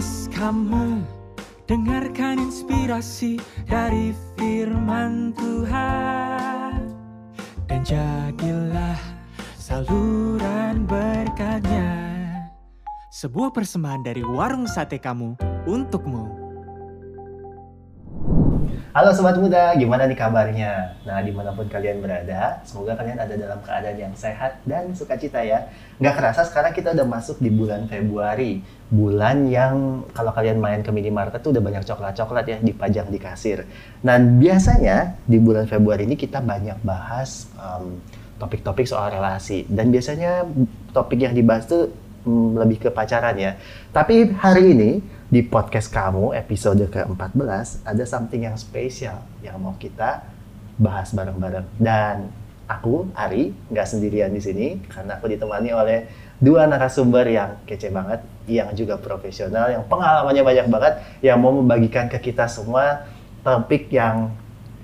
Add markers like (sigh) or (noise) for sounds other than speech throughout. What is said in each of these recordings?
podcast kamu. Dengarkan inspirasi dari firman Tuhan. Dan jadilah saluran berkatnya. Sebuah persembahan dari warung sate kamu untukmu Halo Sobat Muda, gimana nih kabarnya? Nah, di mana pun kalian berada, semoga kalian ada dalam keadaan yang sehat dan sukacita ya. Nggak kerasa sekarang kita udah masuk di bulan Februari. Bulan yang kalau kalian main ke minimarket tuh udah banyak coklat-coklat ya dipajang di kasir. Nah, biasanya di bulan Februari ini kita banyak bahas um, topik-topik soal relasi. Dan biasanya topik yang dibahas tuh lebih ke pacaran ya. Tapi hari ini di podcast kamu episode ke-14 ada something yang spesial yang mau kita bahas bareng-bareng. Dan aku, Ari, nggak sendirian di sini karena aku ditemani oleh dua narasumber yang kece banget, yang juga profesional, yang pengalamannya banyak banget, yang mau membagikan ke kita semua topik yang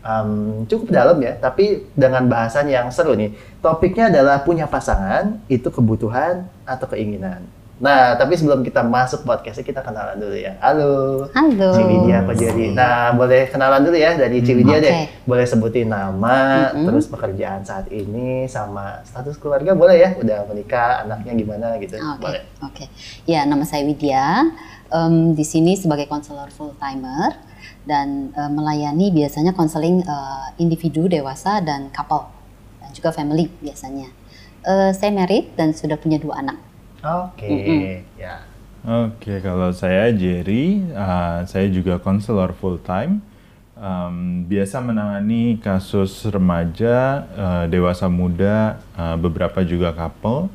um, cukup dalam ya, tapi dengan bahasan yang seru nih. Topiknya adalah punya pasangan, itu kebutuhan atau keinginan. Nah, tapi sebelum kita masuk podcastnya, kita kenalan dulu ya. Halo. Halo. Ciwidia apa jadi? Nah, boleh kenalan dulu ya dari Ciwidia Oke. deh. Boleh sebutin nama, Mm-mm. terus pekerjaan saat ini, sama status keluarga boleh ya? Udah menikah, anaknya gimana gitu? Oke, Boleh. oke. Ya, nama saya Widya. Em, di sini sebagai konselor full timer dan eh, melayani biasanya konseling eh, individu dewasa dan couple dan juga family biasanya. Eh, saya married dan sudah punya dua anak. Oke, Mm-mm. ya. Oke, kalau saya Jerry, uh, saya juga konselor full time. Um, biasa menangani kasus remaja, uh, dewasa muda, uh, beberapa juga couple.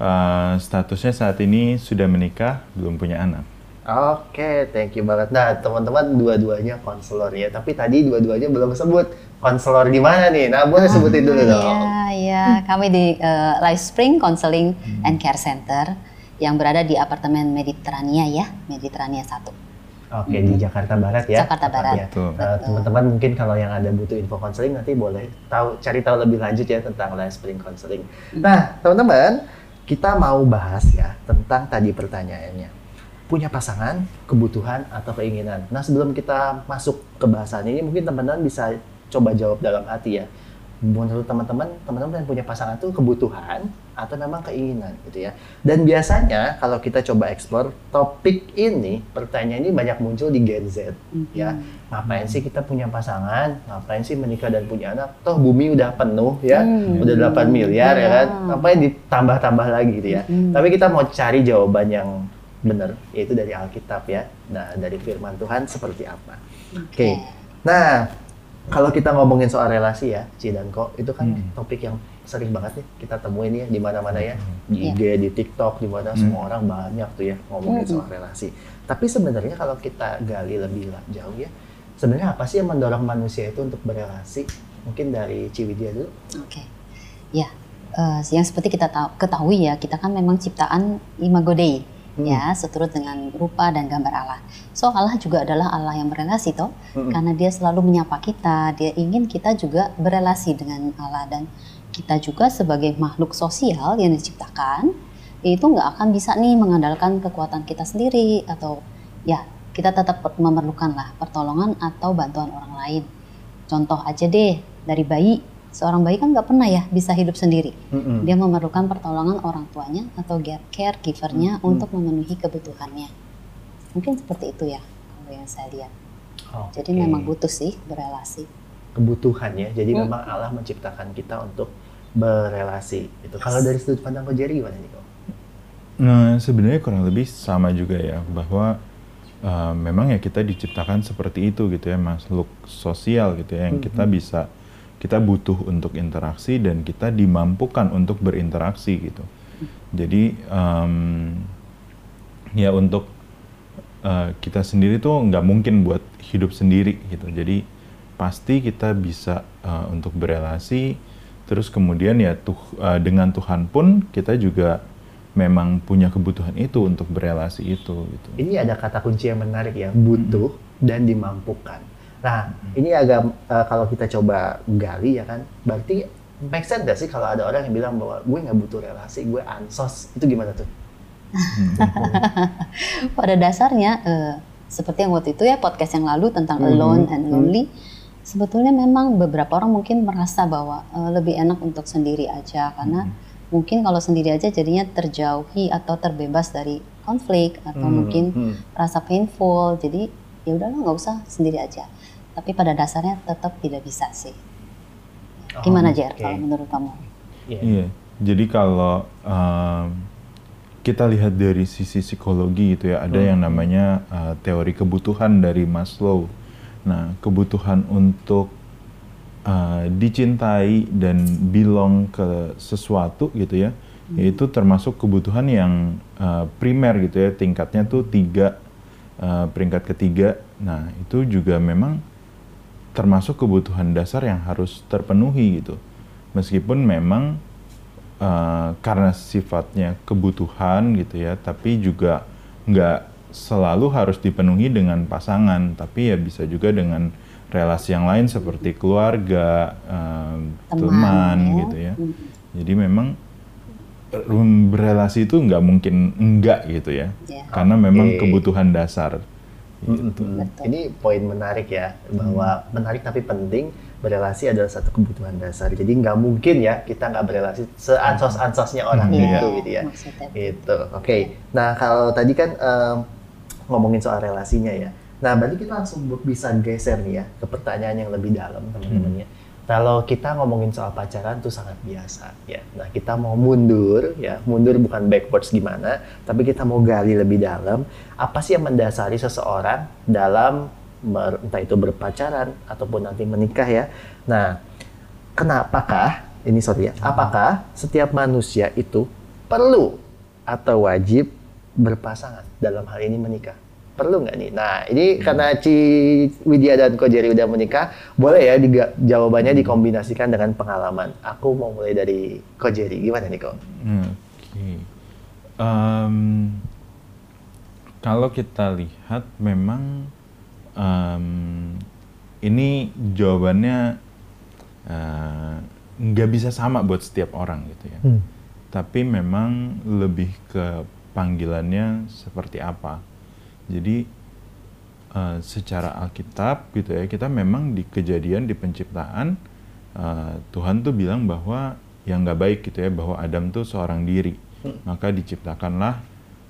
Uh, statusnya saat ini sudah menikah, belum punya anak. Oke, thank you banget. Nah, teman-teman dua-duanya konselor ya. Tapi tadi dua-duanya belum sebut konselor di mana nih. Nah, boleh sebutin dulu dong. Iya, iya. Kami di eh, Life Spring Counseling and Care Center yang berada di apartemen Mediterania ya, Mediterania 1. Oke, di Jakarta Barat ya. Jakarta Barat. Betul. Nah, teman-teman mungkin kalau yang ada butuh info konseling nanti boleh tahu cari tahu lebih lanjut ya tentang Life Spring Counseling. Nah, teman-teman, kita mau bahas ya tentang tadi pertanyaannya. Punya pasangan, kebutuhan atau keinginan. Nah, sebelum kita masuk ke bahasan ini mungkin teman-teman bisa coba jawab dalam hati ya. Menurut teman-teman, teman-teman yang punya pasangan itu kebutuhan atau memang keinginan gitu ya. Dan biasanya kalau kita coba explore topik ini, pertanyaan ini banyak muncul di Gen Z ya. Ngapain sih kita punya pasangan? Ngapain sih menikah dan punya anak? Toh bumi udah penuh ya, Hmm. udah 8 miliar ya kan. Iya. Ngapain ditambah-tambah lagi gitu ya. Hmm. Tapi kita mau cari jawaban yang benar, yaitu dari Alkitab ya. Nah, dari firman Tuhan seperti apa. Oke. Nah, kalau kita ngomongin soal relasi ya, Ci dan Ko, itu kan Hmm. topik yang sering banget nih kita temuin ya di mana-mana ya. Di Iya. IG, di TikTok, di mana Hmm. semua orang banyak tuh ya ngomongin Hmm. soal relasi. Tapi sebenarnya kalau kita gali lebih jauh ya, sebenarnya apa sih yang mendorong manusia itu untuk berelasi? Mungkin dari Ciwidya dulu. Oke, ya, eh, yang seperti kita tahu, ketahui ya, kita kan memang ciptaan imago Dei, Hmm. ya, seturut dengan rupa dan gambar Allah. So Allah juga adalah Allah yang berelasi toh, Mm-mm. karena Dia selalu menyapa kita, Dia ingin kita juga berelasi dengan Allah dan kita juga sebagai makhluk sosial yang diciptakan itu nggak akan bisa nih mengandalkan kekuatan kita sendiri atau ya kita tetap memerlukan lah pertolongan atau bantuan orang lain. Contoh aja deh dari bayi, seorang bayi kan nggak pernah ya bisa hidup sendiri. Mm-mm. Dia memerlukan pertolongan orang tuanya atau care- caregivernya Hmm. untuk memenuhi kebutuhannya. Mungkin seperti itu ya kalau yang saya lihat. Jadi Oke. memang butuh sih berelasi. kebutuhan ya. Jadi Hmm. memang Allah menciptakan kita untuk berelasi. Itu. Kalau dari sudut pandang Ko Jerry gimana nih Ko? Nah, sebenarnya kurang lebih sama juga ya, bahwa uh, memang ya kita diciptakan seperti itu gitu ya, makhluk sosial gitu ya, yang kita Mhm. bisa, kita butuh untuk interaksi dan kita dimampukan untuk berinteraksi gitu. Jadi um, ya untuk uh, kita sendiri tuh nggak mungkin buat hidup sendiri gitu. Jadi pasti kita bisa uh, untuk berelasi, terus kemudian ya tuh uh, dengan Tuhan pun kita juga memang punya kebutuhan itu untuk berelasi itu gitu. Ini ada kata kunci yang menarik ya, butuh dan dimampukan. Nah, ini agak eh, kalau kita coba gali ya kan, berarti make sense gak sih kalau ada orang yang bilang bahwa gue nggak butuh relasi, gue ansos, itu gimana tuh? (laughs) Pada dasarnya eh, seperti yang waktu itu ya podcast yang lalu tentang Mhm, alone and mhm. lonely, sebetulnya memang beberapa orang mungkin merasa bahwa eh, lebih enak untuk sendiri aja karena mungkin kalau sendiri aja jadinya terjauhi atau terbebas dari konflik atau Hmm, mungkin hmm. rasa painful. Jadi ya udahlah nggak usah sendiri aja. Tapi pada dasarnya tetap tidak bisa sih. Gimana Oh, Jer oke. kalau menurut kamu? Iya. Iya, jadi kalau um, kita lihat dari sisi psikologi gitu ya, ada Hmm. yang namanya uh, teori kebutuhan dari Maslow. Nah, kebutuhan untuk uh, dicintai dan belong ke sesuatu gitu ya, yaitu termasuk kebutuhan yang uh, primer gitu ya, tingkatnya tuh tiga, uh, peringkat ketiga. Nah, itu juga memang termasuk kebutuhan dasar yang harus terpenuhi gitu. Meskipun memang uh, karena sifatnya kebutuhan gitu ya, tapi juga nggak selalu harus dipenuhi dengan pasangan, tapi ya bisa juga dengan relasi yang lain seperti keluarga, um, teman, ya. gitu ya. Mm. Jadi memang um, berelasi itu nggak mungkin enggak gitu ya, Ya. karena memang kebutuhan dasar. Mm-mm. Betul. Ini poin menarik ya bahwa menarik tapi penting berelasi adalah satu kebutuhan dasar. Jadi nggak mungkin ya kita nggak berelasi seansos-ansosnya orang Iya, itu gitu ya. maksudnya. Itu. Oke. Nah kalau tadi kan em, ngomongin soal relasinya ya. Nah berarti kita langsung bisa geser nih ya ke pertanyaan yang lebih dalam teman-teman ya. Kalau kita ngomongin soal pacaran tuh sangat biasa ya. Nah kita mau mundur ya, mundur bukan backwards gimana, tapi kita mau gali lebih dalam. Apa sih yang mendasari seseorang dalam entah itu berpacaran ataupun nanti menikah ya. Nah kenapakah ini sorry ya, apakah setiap manusia itu perlu atau wajib berpasangan dalam hal ini menikah? Perlu nggak nih? Nah ini karena Ci Widya dan Ko Jerry udah menikah, boleh ya diga- jawabannya dikombinasikan dengan pengalaman. Aku mau mulai dari Ko Jerry, gimana nih Ko? Oke. Em, kalau kita lihat memang em, ini jawabannya eh, nggak bisa sama buat setiap orang gitu ya. Tapi memang lebih ke panggilannya seperti apa. Jadi eh, secara Alkitab gitu ya kita memang di kejadian di penciptaan eh, Tuhan tuh bilang bahwa yang nggak baik gitu ya bahwa Adam tuh seorang diri maka diciptakanlah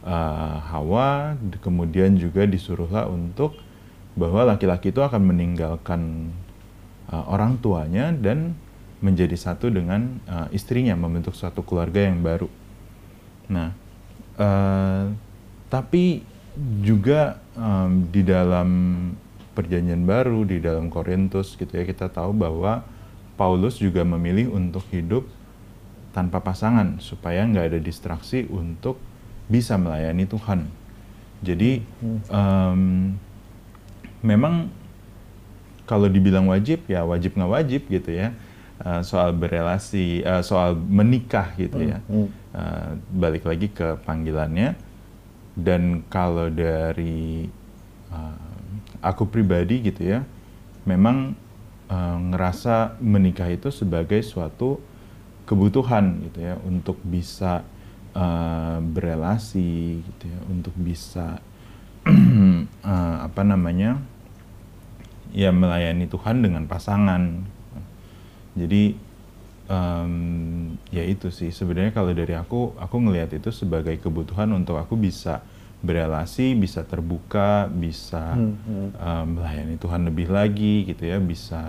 eh, Hawa kemudian juga disuruhlah untuk bahwa laki-laki itu akan meninggalkan eh, orang tuanya dan menjadi satu dengan eh, istrinya membentuk suatu keluarga yang baru. Nah, eh, tapi juga em, di dalam perjanjian baru di dalam Korintus gitu ya kita tahu bahwa Paulus juga memilih untuk hidup tanpa pasangan supaya nggak ada distraksi untuk bisa melayani Tuhan. Jadi em, memang kalau dibilang wajib ya wajib nggak wajib gitu ya Eh, soal berelasi eh, soal menikah gitu ya. Eh, balik lagi ke panggilannya dan kalau dari eh, aku pribadi gitu ya memang eh, ngerasa menikah itu sebagai suatu kebutuhan gitu ya untuk bisa eh, berelasi gitu ya untuk bisa (clears throat) eh, apa namanya ya melayani Tuhan dengan pasangan. Jadi em, ya itu sih sebenarnya kalau dari aku aku ngelihat itu sebagai kebutuhan untuk aku bisa berelasi bisa terbuka bisa Hmm, hmm. em, melayani Tuhan lebih lagi gitu ya bisa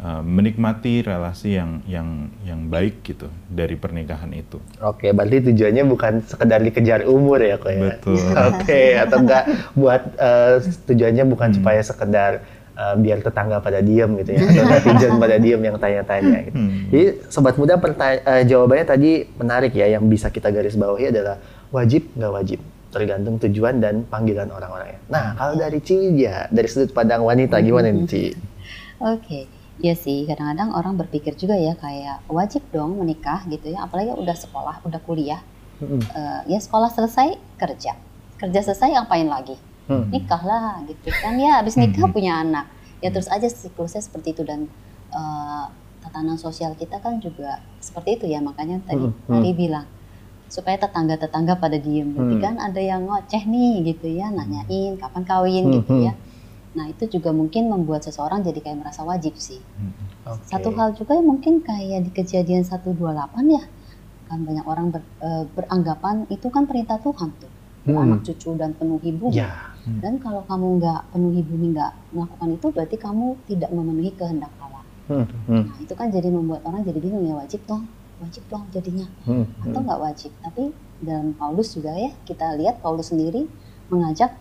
em, menikmati relasi yang yang yang baik gitu dari pernikahan itu Oke, berarti tujuannya bukan sekedar dikejar umur ya kok ya? Betul. Oke, atau enggak buat eh, tujuannya bukan Hmm. supaya sekedar eh, biar tetangga pada diem gitu ya, (laughs) atau netizen pada diem yang tanya-tanya gitu. Hmm. Jadi sobat muda perta- eh, jawabannya tadi menarik ya, yang bisa kita garis bawahi adalah wajib nggak wajib, tergantung tujuan dan panggilan orang-orangnya. Nah, kalau dari Ci ya, dari sudut pandang wanita gimana nih Ci? (laughs) Oke, ya sih kadang-kadang orang berpikir juga ya kayak wajib dong menikah gitu ya, apalagi udah sekolah, udah kuliah, Mm-mm. Eh, ya sekolah selesai kerja, kerja selesai ngapain lagi? Hmm. Nikah lah gitu kan ya, habis nikah Mhm. punya anak, ya terus aja siklusnya seperti itu dan eh, tatanan sosial kita kan juga seperti itu ya makanya tadi mhm. tadi bilang supaya tetangga-tetangga pada diem. Berarti Hmm. kan ada yang ngoceh nih gitu ya, nanyain kapan kawin gitu Hmm. ya. Nah itu juga mungkin membuat seseorang jadi kayak merasa wajib sih. Oke. Satu hal juga yang mungkin kayak di kejadian 128 ya, kan banyak orang ber- eh, beranggapan itu kan perintah Tuhan tuh, Hmm. anak cucu dan penuhi bumi. Ya. Dan kalau kamu nggak penuhi bumi nggak melakukan itu, berarti kamu tidak memenuhi kehendak Allah. Hmm. Hmm. Nah itu kan jadi membuat orang jadi bingung ya wajib dong, wajib dong jadinya Hmm. atau nggak wajib. Tapi dalam Paulus juga ya kita lihat Paulus sendiri mengajak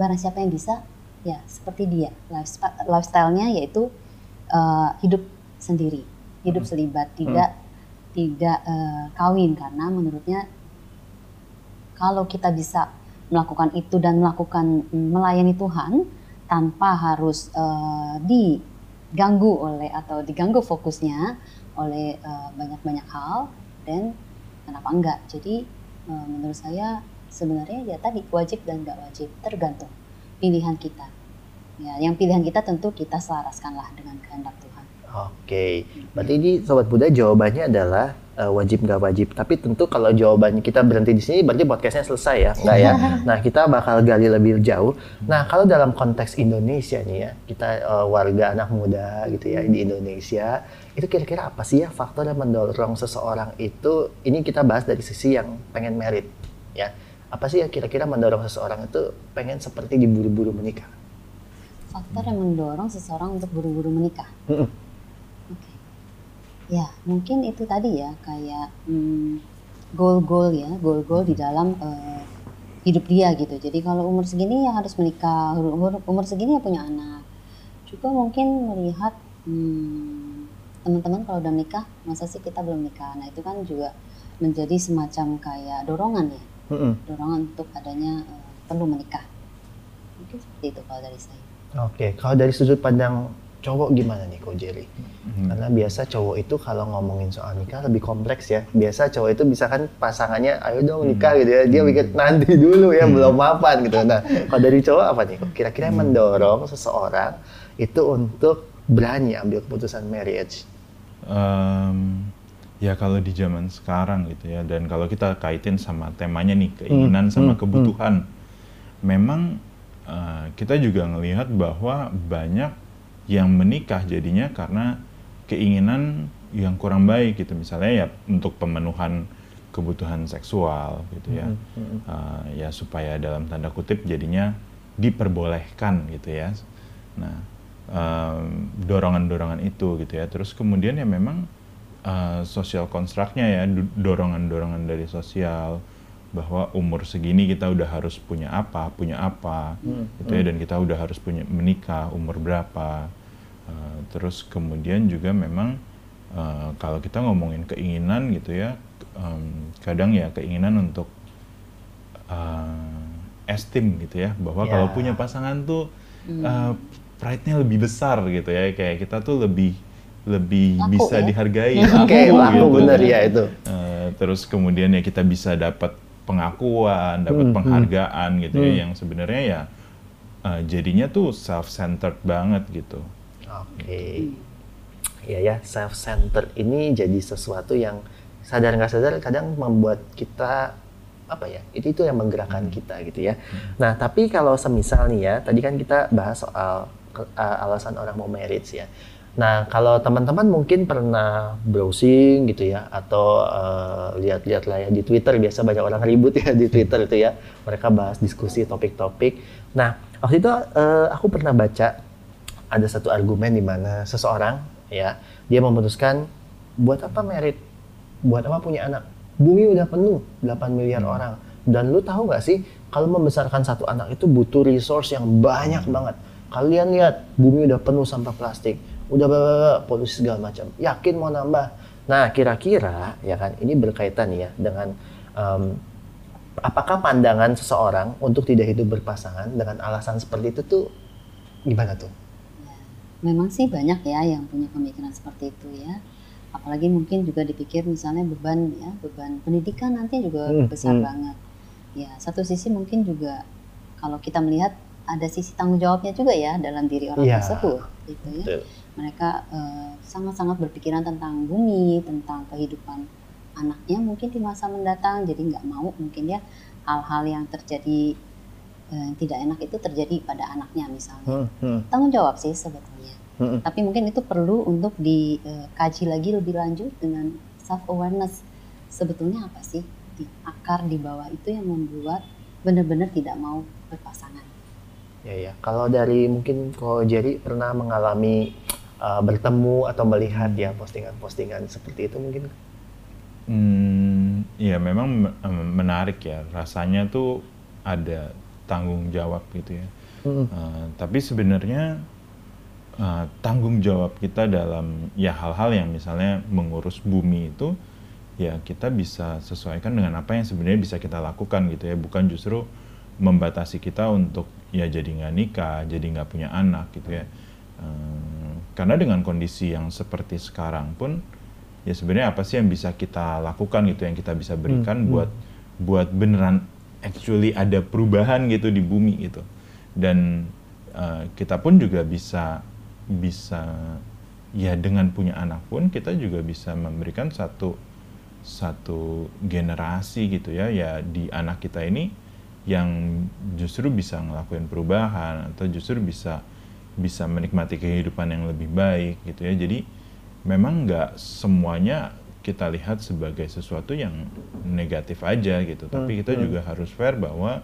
barang siapa yang bisa ya seperti dia lifestyle-nya yaitu uh, hidup sendiri, hidup selibat, tidak tidak uh, kawin karena menurutnya kalau kita bisa melakukan itu dan melakukan mm, melayani Tuhan tanpa harus uh, diganggu oleh atau diganggu fokusnya oleh uh, banyak-banyak hal dan kenapa enggak? Jadi uh, menurut saya sebenarnya ya tadi wajib dan enggak wajib tergantung pilihan kita. Ya yang pilihan kita tentu kita selaraskanlah dengan kehendak Tuhan. Oke, berarti ini Sobat Buddha jawabannya adalah eh, wajib nggak wajib. Tapi tentu kalau jawabannya kita berhenti di sini, berarti podcastnya selesai ya, nggak ya? Nah kita bakal gali lebih jauh. Nah kalau dalam konteks Indonesia nih ya, kita eh, warga anak muda gitu ya di Indonesia, itu kira-kira apa sih ya faktor yang mendorong seseorang itu? Ini kita bahas dari sisi yang pengen merit, ya. Apa sih yang kira-kira mendorong seseorang itu pengen seperti diburu-buru menikah? faktor yang mendorong seseorang untuk buru-buru menikah Mm-mm. Oke. Ya, mungkin itu tadi ya kayak hmm, goal-goal ya, goal-goal di dalam eh, hidup dia gitu. Jadi kalau umur segini ya harus menikah, umur, umur segini ya punya anak. Juga mungkin melihat hmm, teman-teman kalau udah menikah, masa sih kita belum nikah. Nah, itu kan juga menjadi semacam kayak dorongan ya, Mm-mm. dorongan untuk adanya eh, perlu menikah. Mungkin seperti itu kalau dari saya. Oke, kalau dari sudut pandang cowok gimana nih Ko Jerry? Hmm. Karena biasa cowok itu kalau ngomongin soal nikah lebih kompleks ya. Biasa cowok itu bisa kan pasangannya, ayo dong nikah gitu ya. Dia mikir nanti dulu ya, belum mapan gitu. Nah, kalau dari cowok apa nih? Kira-kira yang mendorong seseorang itu untuk berani ambil keputusan marriage. Em, ya kalau di zaman sekarang gitu ya dan kalau kita kaitin sama temanya nih keinginan Hmm, sama hmm, kebutuhan memang eh, kita juga ngelihat bahwa banyak yang menikah jadinya karena keinginan yang kurang baik gitu. Misalnya ya untuk pemenuhan kebutuhan seksual gitu ya. Hmm, Eh, ya supaya dalam tanda kutip jadinya diperbolehkan gitu ya. Nah dorongan-dorongan itu gitu ya. Terus kemudian ya memang eh, sosial konstruknya ya do- dorongan-dorongan dari sosial bahwa umur segini kita udah harus punya apa punya apa gitu ya. dan kita udah harus punya menikah umur berapa Eh, terus kemudian juga memang eh, kalau kita ngomongin keinginan gitu ya em, kadang ya keinginan untuk eh, esteem gitu ya bahwa Ya. kalau punya pasangan tuh eh, pride-nya lebih besar gitu ya kayak kita tuh lebih lebih Laku bisa ya? dihargai Oke, laku laku gitu. bener ya itu. Eh, terus kemudian ya kita bisa dapat pengakuan, dapat Hmm, penghargaan gitu ya Hmm. yang sebenarnya ya eh, jadinya tuh self-centered banget gitu. Oke. Iya ya, self centered ini jadi sesuatu yang sadar nggak sadar kadang membuat kita apa ya? Itu itu yang menggerakkan kita gitu ya. Nah, tapi kalau semisal nih ya, tadi kan kita bahas soal uh, alasan orang mau marriage ya. Nah, kalau teman-teman mungkin pernah browsing gitu ya, atau uh, lihat-lihat lah ya di Twitter biasa banyak orang ribut ya di Twitter itu ya. Mereka bahas diskusi topik-topik. Nah, waktu itu uh, aku pernah baca ada satu argumen di mana seseorang ya dia memutuskan buat apa merit? Buat apa punya anak? Bumi udah penuh 8 miliar orang. Dan lu tahu nggak sih kalau membesarkan satu anak itu butuh resource yang banyak banget. Kalian lihat bumi udah penuh sampah plastik udah polusi segala macam. Yakin mau nambah? Nah kira-kira ya kan ini berkaitan ya dengan em, apakah pandangan seseorang untuk tidak hidup berpasangan dengan alasan seperti itu tuh gimana tuh Memang sih banyak ya yang punya pemikiran seperti itu ya. Apalagi mungkin juga dipikir misalnya beban ya, beban pendidikan nanti juga Hmm, besar hmm. banget. Ya, satu sisi mungkin juga kalau kita melihat ada sisi tanggung jawabnya juga ya dalam diri orang Iya. tersebut gitu ya. Betul. Mereka eh, sangat-sangat berpikiran tentang bumi, tentang kehidupan anaknya mungkin di masa mendatang jadi nggak mau mungkin ya hal-hal yang terjadi eh, tidak enak itu terjadi pada anaknya misalnya Hmm, hmm, tanggung jawab sih sebetulnya hmm. tapi mungkin itu perlu untuk dikaji lagi lebih lanjut dengan self awareness sebetulnya apa sih di akar di bawah itu yang membuat benar-benar tidak mau berpasangan Ya ya. Kalau dari mungkin kalau Jerry pernah mengalami uh, bertemu atau melihat ya postingan-postingan seperti itu mungkin. Hmm, ya memang em, menarik ya. Rasanya tuh ada tanggung jawab gitu ya. Hmm. Eh, tapi sebenarnya eh, tanggung jawab kita dalam ya hal-hal yang misalnya mengurus bumi itu ya kita bisa sesuaikan dengan apa yang sebenarnya bisa kita lakukan gitu ya. Bukan justru membatasi kita untuk ya jadi nggak nikah, jadi nggak punya anak gitu ya. Eh, karena dengan kondisi yang seperti sekarang pun ya sebenarnya apa sih yang bisa kita lakukan gitu yang kita bisa berikan Hmm, hmm. buat buat beneran actually ada perubahan gitu di bumi gitu. Dan eh, kita pun juga bisa bisa ya dengan punya anak pun kita juga bisa memberikan satu satu generasi gitu ya ya di anak kita ini yang justru bisa ngelakuin perubahan atau justru bisa bisa menikmati kehidupan yang lebih baik gitu ya. Jadi memang nggak semuanya kita lihat sebagai sesuatu yang negatif aja gitu tapi kita hmm. juga harus fair bahwa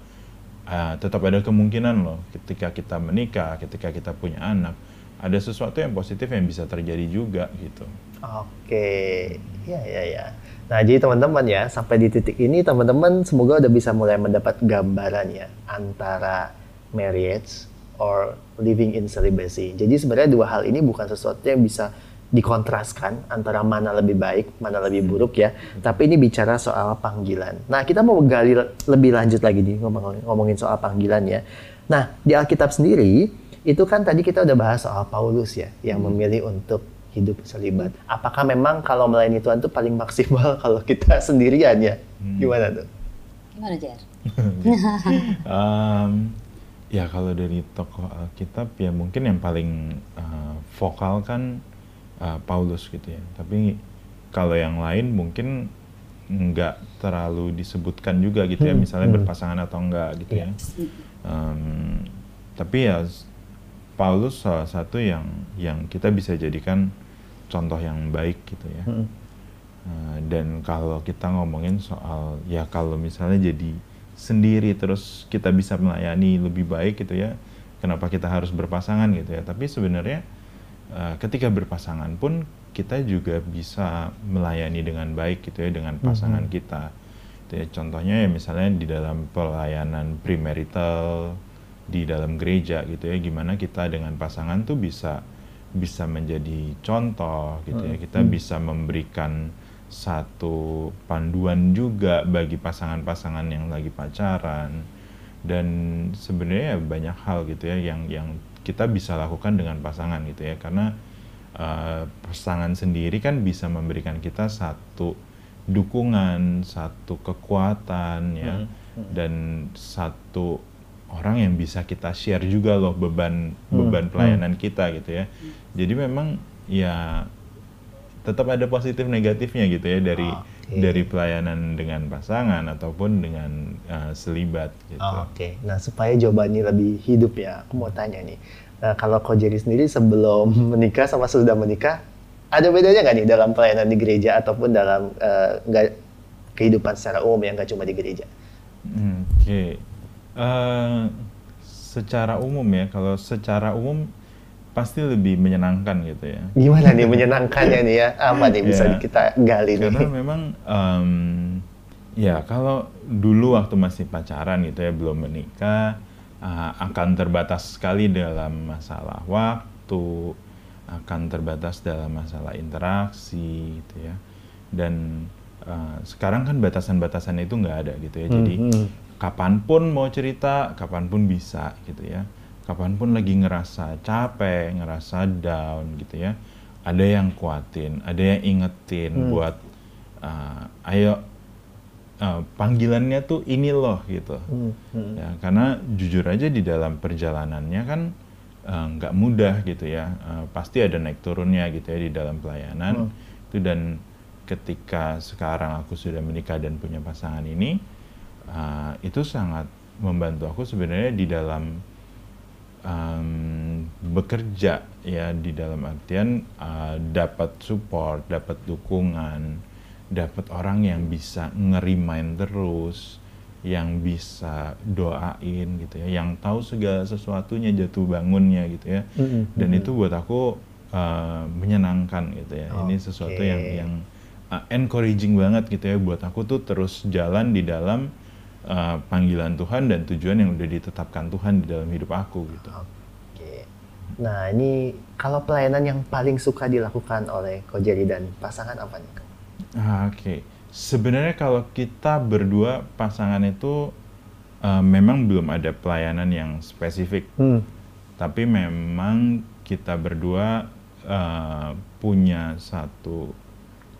ah, tetap ada kemungkinan loh ketika kita menikah ketika kita punya anak ada sesuatu yang positif yang bisa terjadi juga gitu Oke, ya ya ya. Nah jadi teman-teman ya sampai di titik ini teman-teman semoga udah bisa mulai mendapat gambaran ya antara marriage or living in celibacy. Jadi sebenarnya dua hal ini bukan sesuatu yang bisa dikontraskan antara mana lebih baik, mana lebih buruk ya. Tapi ini bicara soal panggilan. Nah kita mau gali lebih lanjut lagi nih ngomong- ngomongin soal panggilan ya. Nah di Alkitab sendiri itu kan tadi kita udah bahas soal Paulus ya yang memilih untuk hidup selibat. Apakah memang kalau melayani Tuhan itu paling maksimal (laughs) kalau kita sendirian ya? Gimana tuh? gimana Jer? (laughs) Em, ya kalau dari tokoh Alkitab ya mungkin yang paling eh, vokal kan eh, Paulus gitu ya. Tapi kalau yang lain mungkin nggak terlalu disebutkan juga gitu ya, Hmm, misalnya hmm. berpasangan atau enggak gitu ya. Em, tapi ya Paulus salah satu yang yang kita bisa jadikan contoh yang baik gitu ya. Hmm. Uh, dan kalau kita ngomongin soal ya kalau misalnya jadi sendiri terus kita bisa melayani lebih baik gitu ya kenapa kita harus berpasangan gitu ya tapi sebenarnya uh, ketika berpasangan pun kita juga bisa melayani dengan baik gitu ya dengan pasangan kita. Gitu ya, contohnya ya misalnya di dalam pelayanan premarital di dalam gereja gitu ya gimana kita dengan pasangan tuh bisa bisa menjadi contoh gitu ya. Kita bisa memberikan satu panduan juga bagi pasangan-pasangan yang lagi pacaran. Dan sebenarnya banyak hal gitu ya yang yang kita bisa lakukan dengan pasangan gitu ya. Karena uh, pasangan sendiri kan bisa memberikan kita satu dukungan satu kekuatan ya. Dan satu orang yang bisa kita share juga loh beban beban pelayanan kita gitu ya. Jadi memang ya tetap ada positif negatifnya gitu ya dari Oke. dari pelayanan dengan pasangan ataupun dengan uh, selibat gitu. Oke, nah supaya jawabannya lebih hidup ya, aku mau tanya nih. Nah, kalau Ko Jerry sendiri sebelum (laughs) menikah sama sudah menikah, ada bedanya nggak nih dalam pelayanan di gereja ataupun dalam eh, nggak kehidupan secara umum yang nggak cuma di gereja? Hmm, Oke, Eh, secara umum ya kalau secara umum pasti lebih menyenangkan gitu ya. Gimana nih menyenangkannya nih ya? Apa nih (laughs) bisa Ya. kita gali Karena nih? memang em, ya kalau dulu waktu masih pacaran gitu ya belum menikah ah, akan terbatas sekali dalam masalah waktu, akan terbatas dalam masalah interaksi gitu ya. Dan eh, sekarang kan batasan-batasan itu nggak ada gitu ya. Jadi Hmm, kapan pun mau cerita, kapan pun bisa gitu ya. Kapan pun lagi ngerasa capek, ngerasa down gitu ya. Ada yang kuatin, ada yang ingetin Hmm. buat uh, ayo uh, panggilannya tuh ini loh gitu. Hmm, hmm. Ya, karena jujur aja di dalam perjalanannya kan uh, nggak mudah gitu ya. Uh, pasti ada naik turunnya gitu ya di dalam pelayanan. Hmm. Itu dan ketika sekarang aku sudah menikah dan punya pasangan ini uh, itu sangat membantu aku sebenarnya di dalam um, bekerja ya di dalam artian uh, dapat support, dapat dukungan, dapat orang yang bisa ngerimain terus, yang bisa doain gitu ya, yang tahu segala sesuatunya jatuh bangunnya gitu ya, mm-hmm. dan itu buat aku uh, menyenangkan gitu ya. Okay. Ini sesuatu yang yang uh, encouraging banget gitu ya buat aku tuh terus jalan di dalam uh, panggilan Tuhan dan tujuan yang udah ditetapkan Tuhan di dalam hidup aku gitu. Oke. Nah ini kalau pelayanan yang paling suka dilakukan oleh Kojeri dan pasangan apa nih? Ah, Oke, okay. sebenarnya kalau kita berdua pasangan itu uh, memang belum ada pelayanan yang spesifik, hmm. tapi memang kita berdua uh, punya satu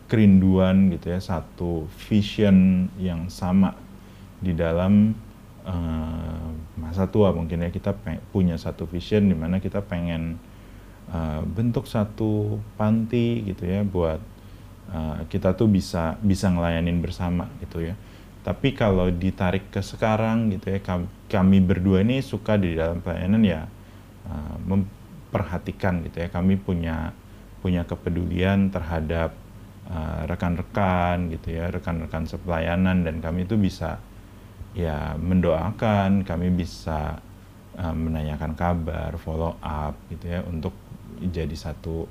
kerinduan gitu ya, satu vision yang sama di dalam uh, masa tua mungkin ya kita punya satu vision di mana kita pengen uh, bentuk satu panti gitu ya buat uh, kita tuh bisa bisa ngelayanin bersama gitu ya. Tapi kalau ditarik ke sekarang gitu ya kami, berdua ini suka di dalam pelayanan ya uh, memperhatikan gitu ya kami punya punya kepedulian terhadap rekan-rekan uh, gitu ya rekan-rekan sepelayanan dan kami itu bisa ya mendoakan, kami bisa uh, menanyakan kabar, follow up gitu ya untuk jadi satu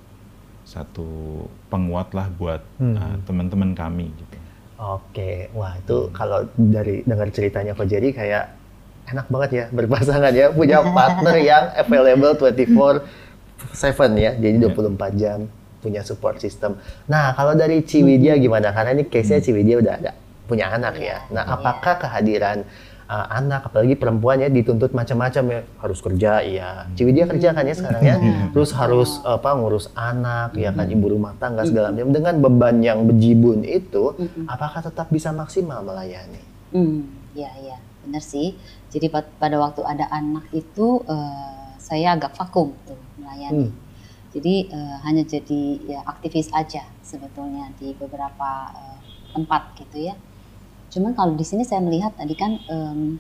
satu penguat lah buat hmm. uh, teman-teman kami gitu. Oke, wah itu hmm. kalau dari dengar ceritanya kok jadi kayak enak banget ya berpasangan ya punya (laughs) partner yang available 24 7 ya, jadi 24 yeah. jam punya support system. Nah kalau dari Ciwidya gimana? Karena ini case-nya hmm. Ciwidya udah ada punya anak ya. Nah, iya. apakah kehadiran uh, anak apalagi perempuan ya dituntut macam-macam ya? Harus kerja ya dia kerja kan ya sekarang ya? Iya. terus harus apa ngurus anak ya kan ibu rumah tangga segala macam. Dengan beban yang bejibun itu apakah tetap bisa maksimal melayani? Hmm. Ya ya benar sih. Jadi pada waktu ada anak itu uh, saya agak vakum tuh melayani. Hmm. jadi uh, hanya jadi ya aktivis aja sebetulnya di beberapa uh, tempat gitu ya Cuman kalau di sini saya melihat tadi kan um,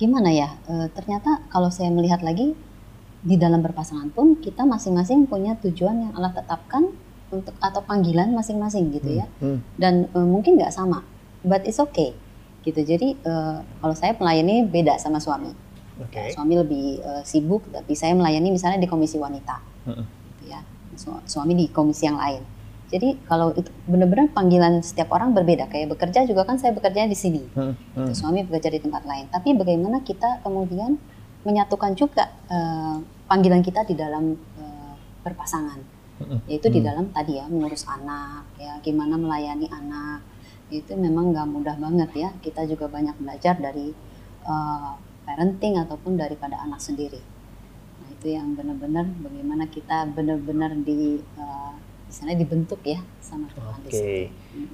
gimana ya? E, ternyata kalau saya melihat lagi di dalam berpasangan pun kita masing-masing punya tujuan yang Allah tetapkan untuk atau panggilan masing-masing gitu ya. Hmm. hmm. Dan e, mungkin nggak sama, but it's okay gitu. Jadi e, kalau saya melayani beda sama suami. Okay. Suami lebih e, sibuk, tapi saya melayani misalnya di komisi wanita, hmm. gitu ya. suami di komisi yang lain. Jadi kalau itu benar-benar panggilan setiap orang berbeda. Kayak bekerja juga kan saya bekerja di sini, hmm, hmm. suami bekerja di tempat lain. Tapi bagaimana kita kemudian menyatukan juga uh, panggilan kita di dalam uh, berpasangan, hmm. yaitu hmm. di dalam tadi ya mengurus anak, ya gimana melayani anak. Itu memang nggak mudah banget ya. Kita juga banyak belajar dari uh, parenting ataupun daripada anak sendiri. Nah itu yang benar-benar bagaimana kita benar-benar di uh, misalnya dibentuk ya sama Tuhan. Oke, okay.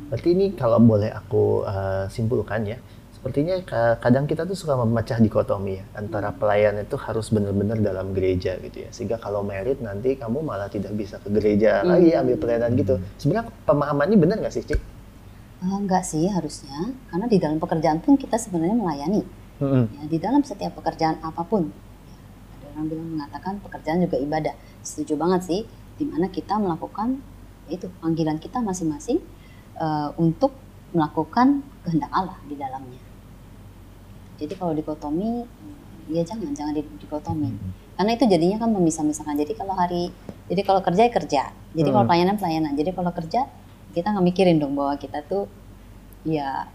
berarti ini kalau boleh aku uh, simpulkan ya, sepertinya kadang kita tuh suka memecah dikotomi ya antara pelayan itu harus benar-benar dalam gereja gitu ya, sehingga kalau merit nanti kamu malah tidak bisa ke gereja hmm. lagi ambil pelayanan gitu. Sebenarnya pemahaman ini benar nggak sih, Cik? Uh, enggak sih harusnya, karena di dalam pekerjaan pun kita sebenarnya melayani. Hmm. Ya, di dalam setiap pekerjaan apa pun, ya, ada orang bilang mengatakan pekerjaan juga ibadah. Setuju banget sih di mana kita melakukan itu panggilan kita masing-masing uh, untuk melakukan kehendak Allah di dalamnya. Jadi kalau dikotomi, ya jangan jangan dikotomi, hmm. karena itu jadinya kan memisah-misahkan. Jadi kalau hari, jadi kalau kerja ya kerja, jadi hmm. kalau pelayanan pelayanan. Jadi kalau kerja kita nggak mikirin dong bahwa kita tuh ya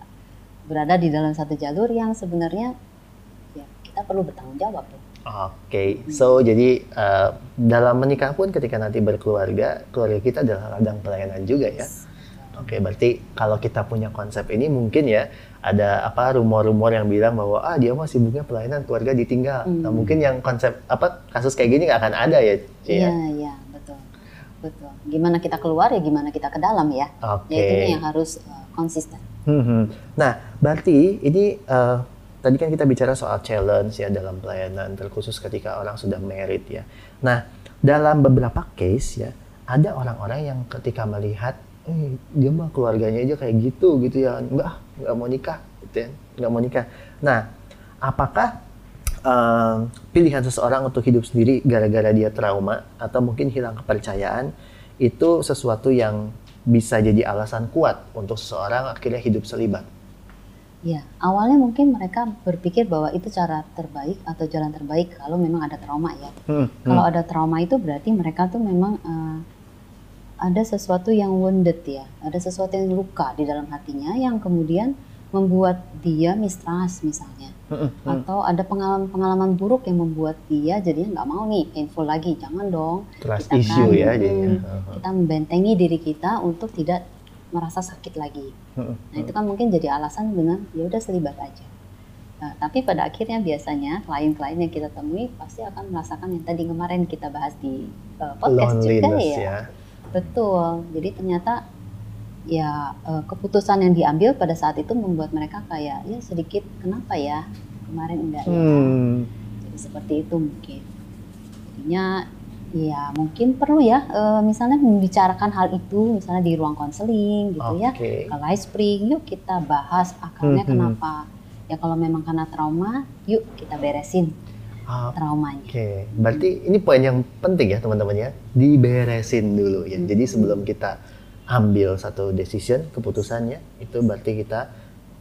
berada di dalam satu jalur yang sebenarnya ya kita perlu bertanggung jawab tuh. Oke, okay. so jadi uh, dalam menikah pun ketika nanti berkeluarga, keluarga kita adalah ladang pelayanan juga ya. Oke, okay, berarti kalau kita punya konsep ini mungkin ya ada apa rumor-rumor yang bilang bahwa ah dia mah sibuknya pelayanan keluarga ditinggal. Hmm. Nah mungkin yang konsep apa kasus kayak gini nggak akan ada ya? Iya, iya betul, betul. Gimana kita keluar ya gimana kita ke dalam ya. Oke. Okay. Ya, itu yang harus uh, konsisten. Hmm, hmm. Nah berarti ini uh, tadi kan kita bicara soal challenge ya dalam pelayanan terkhusus ketika orang sudah married ya. Nah, dalam beberapa case ya ada orang-orang yang ketika melihat eh, dia mah keluarganya aja kayak gitu gitu ya. Enggak nggak mau nikah gitu ya. Nggak mau nikah. Nah apakah eh, pilihan seseorang untuk hidup sendiri gara-gara dia trauma atau mungkin hilang kepercayaan itu sesuatu yang bisa jadi alasan kuat untuk seseorang akhirnya hidup selibat Ya, awalnya mungkin mereka berpikir bahwa itu cara terbaik atau jalan terbaik kalau memang ada trauma ya. Hmm, Kalau hmm. ada trauma itu berarti mereka tuh memang eh, ada sesuatu yang wounded ya, ada sesuatu yang luka di dalam hatinya yang kemudian membuat dia mistrust misalnya, Hmm, hmm. atau ada pengalaman-pengalaman buruk yang membuat dia jadinya nggak mau nih painful lagi, jangan dong. trust Kita issue kan, ya hmm, jadinya Kita membentengi diri kita untuk tidak merasa sakit lagi. Nah itu kan mungkin jadi alasan dengan ya udah selibat aja. Nah, tapi pada akhirnya biasanya klien-klien yang kita temui pasti akan merasakan yang tadi kemarin kita bahas di uh, podcast juga ya. ya Betul. Jadi ternyata ya uh, keputusan yang diambil pada saat itu membuat mereka kayak ya sedikit kenapa ya kemarin enggak ya. Hmm. Jadi seperti itu mungkin. Jadinya ya mungkin perlu ya eh, misalnya membicarakan hal itu misalnya di ruang konseling gitu ya Oke. ke Live Spring yuk kita bahas akarnya Mhm. kenapa ya kalau memang karena trauma yuk kita beresin Ah, traumanya Oke, berarti ini poin yang penting ya teman-teman ya, diberesin dulu ya. Hmm. Jadi sebelum kita ambil satu decision, keputusannya, itu berarti kita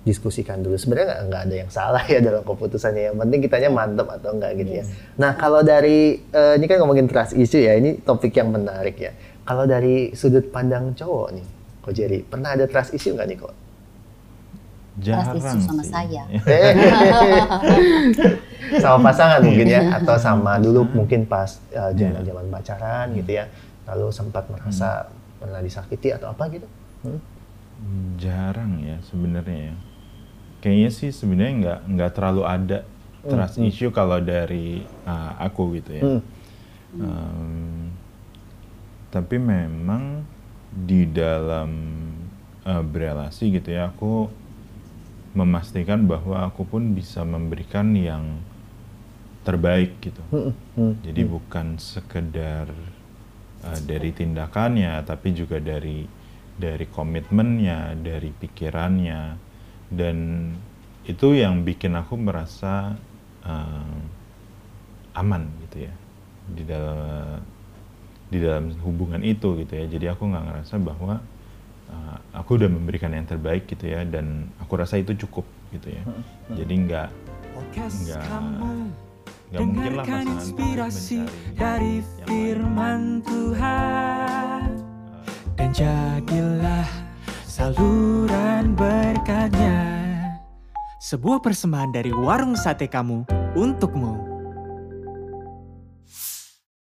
diskusikan dulu. Sebenarnya nggak ada yang salah ya dalam keputusannya. Yang penting kitanya mantep atau enggak gitu ya. Yes. Nah kalau dari eh, ini kan ngomongin trust issue ya, ini topik yang menarik ya. Kalau dari sudut pandang cowok nih, Ko Jerry, pernah ada trust issue nggak nih kok? Jarang issue sama sih. saya. (laughs) sama pasangan mungkin ya atau sama dulu mungkin pas uh, zaman-zaman pacaran gitu ya lalu sempat merasa pernah disakiti atau apa gitu Hmm? Jarang ya sebenarnya ya. Kayaknya sih sebenarnya nggak nggak terlalu ada trust Hmm, hmm. issue kalau dari uh, aku gitu ya. Hmm. Um, tapi memang di dalam uh, berelasi gitu ya, aku memastikan bahwa aku pun bisa memberikan yang terbaik gitu. Hmm, hmm, Jadi hmm. bukan sekedar uh, dari tindakannya, tapi juga dari dari komitmennya, dari pikirannya, dan itu yang bikin aku merasa uh, aman gitu ya di dalam di dalam hubungan itu gitu ya. Jadi aku nggak ngerasa bahwa uh, aku udah memberikan yang terbaik gitu ya, dan aku rasa itu cukup gitu ya. Jadi nggak Podcast Enggak. kamu nggak mungkin lah Dengarkan pasangan inspirasi dari firman Tuhan Uh, Dan jadilah saluran berkatnya. Sebuah persembahan dari warung sate kamu untukmu